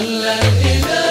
على الإله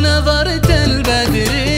Buna var elbedir